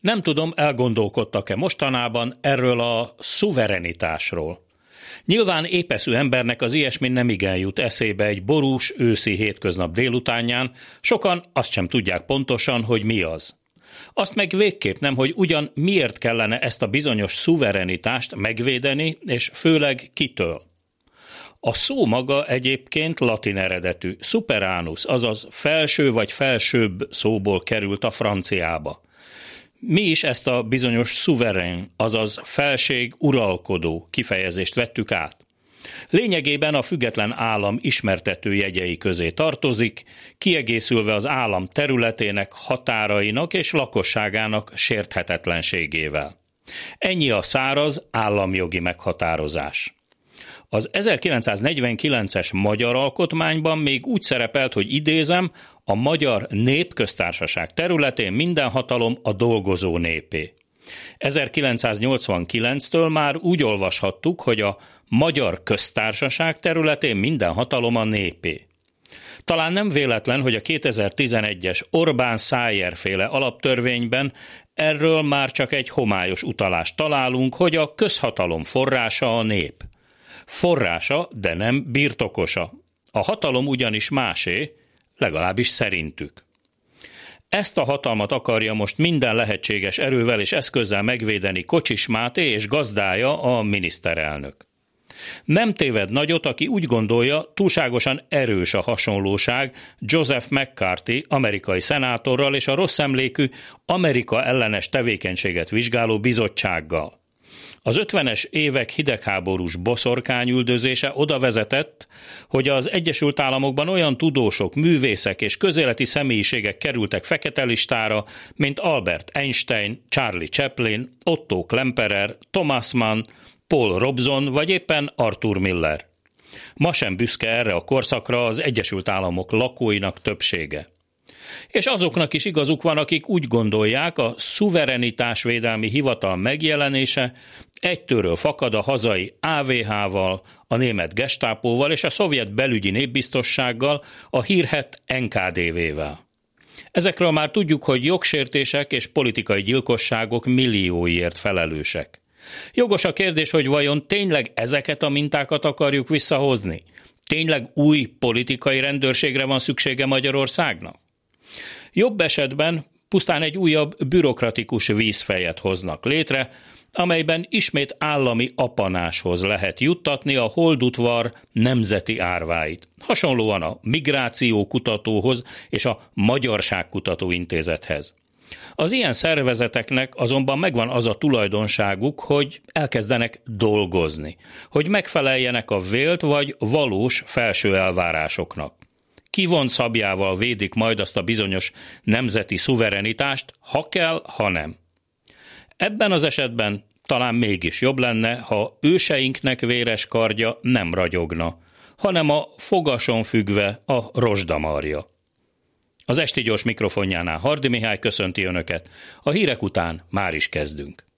Nem tudom, elgondolkodtak-e mostanában erről a szuverenitásról. Nyilván épeszű embernek az ilyesmi nem igen jut eszébe egy borús őszi hétköznap délutánján, sokan azt sem tudják pontosan, hogy mi az. Azt meg végképp nem, hogy ugyan miért kellene ezt a bizonyos szuverenitást megvédeni, és főleg kitől. A szó maga egyébként latin eredetű, superánus, azaz felső vagy felsőbb szóból került a franciába. Mi is ezt a bizonyos szuverén, azaz felség uralkodó kifejezést vettük át. Lényegében a független állam ismertető jegyei közé tartozik, kiegészülve az állam területének, határainak és lakosságának sérthetetlenségével. Ennyi a száraz államjogi meghatározás. Az 1949-es magyar alkotmányban még úgy szerepelt, hogy idézem, a magyar népköztársaság területén minden hatalom a dolgozó népé. 1989-től már úgy olvashattuk, hogy a magyar köztársaság területén minden hatalom a népé. Talán nem véletlen, hogy a 2011-es Orbán Szájer féle alaptörvényben erről már csak egy homályos utalást találunk, hogy a közhatalom forrása a nép. Forrása, de nem birtokosa. A hatalom ugyanis másé, legalábbis szerintük. Ezt a hatalmat akarja most minden lehetséges erővel és eszközzel megvédeni Kocsis Máté és gazdája a miniszterelnök. Nem téved nagyot, aki úgy gondolja, túlságosan erős a hasonlóság Joseph McCarthy, amerikai szenátorral és a rossz emlékű Amerika ellenes tevékenységet vizsgáló bizottsággal. Az 50-es évek hidegháborús boszorkányüldözése oda vezetett, hogy az Egyesült Államokban olyan tudósok, művészek és közéleti személyiségek kerültek fekete listára, mint Albert Einstein, Charlie Chaplin, Otto Klemperer, Thomas Mann, Paul Robson vagy éppen Arthur Miller. Ma sem büszke erre a korszakra az Egyesült Államok lakóinak többsége. És azoknak is igazuk van, akik úgy gondolják, a szuverenitásvédelmi hivatal megjelenése egytőről fakad a hazai AVH-val, a német gestápóval és a szovjet belügyi népbiztossággal, a hírhet NKDV-vel. Ezekről már tudjuk, hogy jogsértések és politikai gyilkosságok millióiért felelősek. Jogos a kérdés, hogy vajon tényleg ezeket a mintákat akarjuk visszahozni? Tényleg új politikai rendőrségre van szüksége Magyarországnak? Jobb esetben pusztán egy újabb bürokratikus vízfejet hoznak létre, amelyben ismét állami apanáshoz lehet juttatni a holdutvar nemzeti árváit. Hasonlóan a Migráció Kutatóhoz és a Magyarság Kutató Intézethez. Az ilyen szervezeteknek azonban megvan az a tulajdonságuk, hogy elkezdenek dolgozni, hogy megfeleljenek a vélt vagy valós felső elvárásoknak. Kivont szabjával védik majd azt a bizonyos nemzeti szuverenitást, ha kell, ha nem. Ebben az esetben talán mégis jobb lenne, ha őseinknek véres kardja nem ragyogna, hanem a fogason függve a rozsdamarja. Az esti gyors mikrofonjánál Hardi Mihály köszönti Önöket. A hírek után már is kezdünk.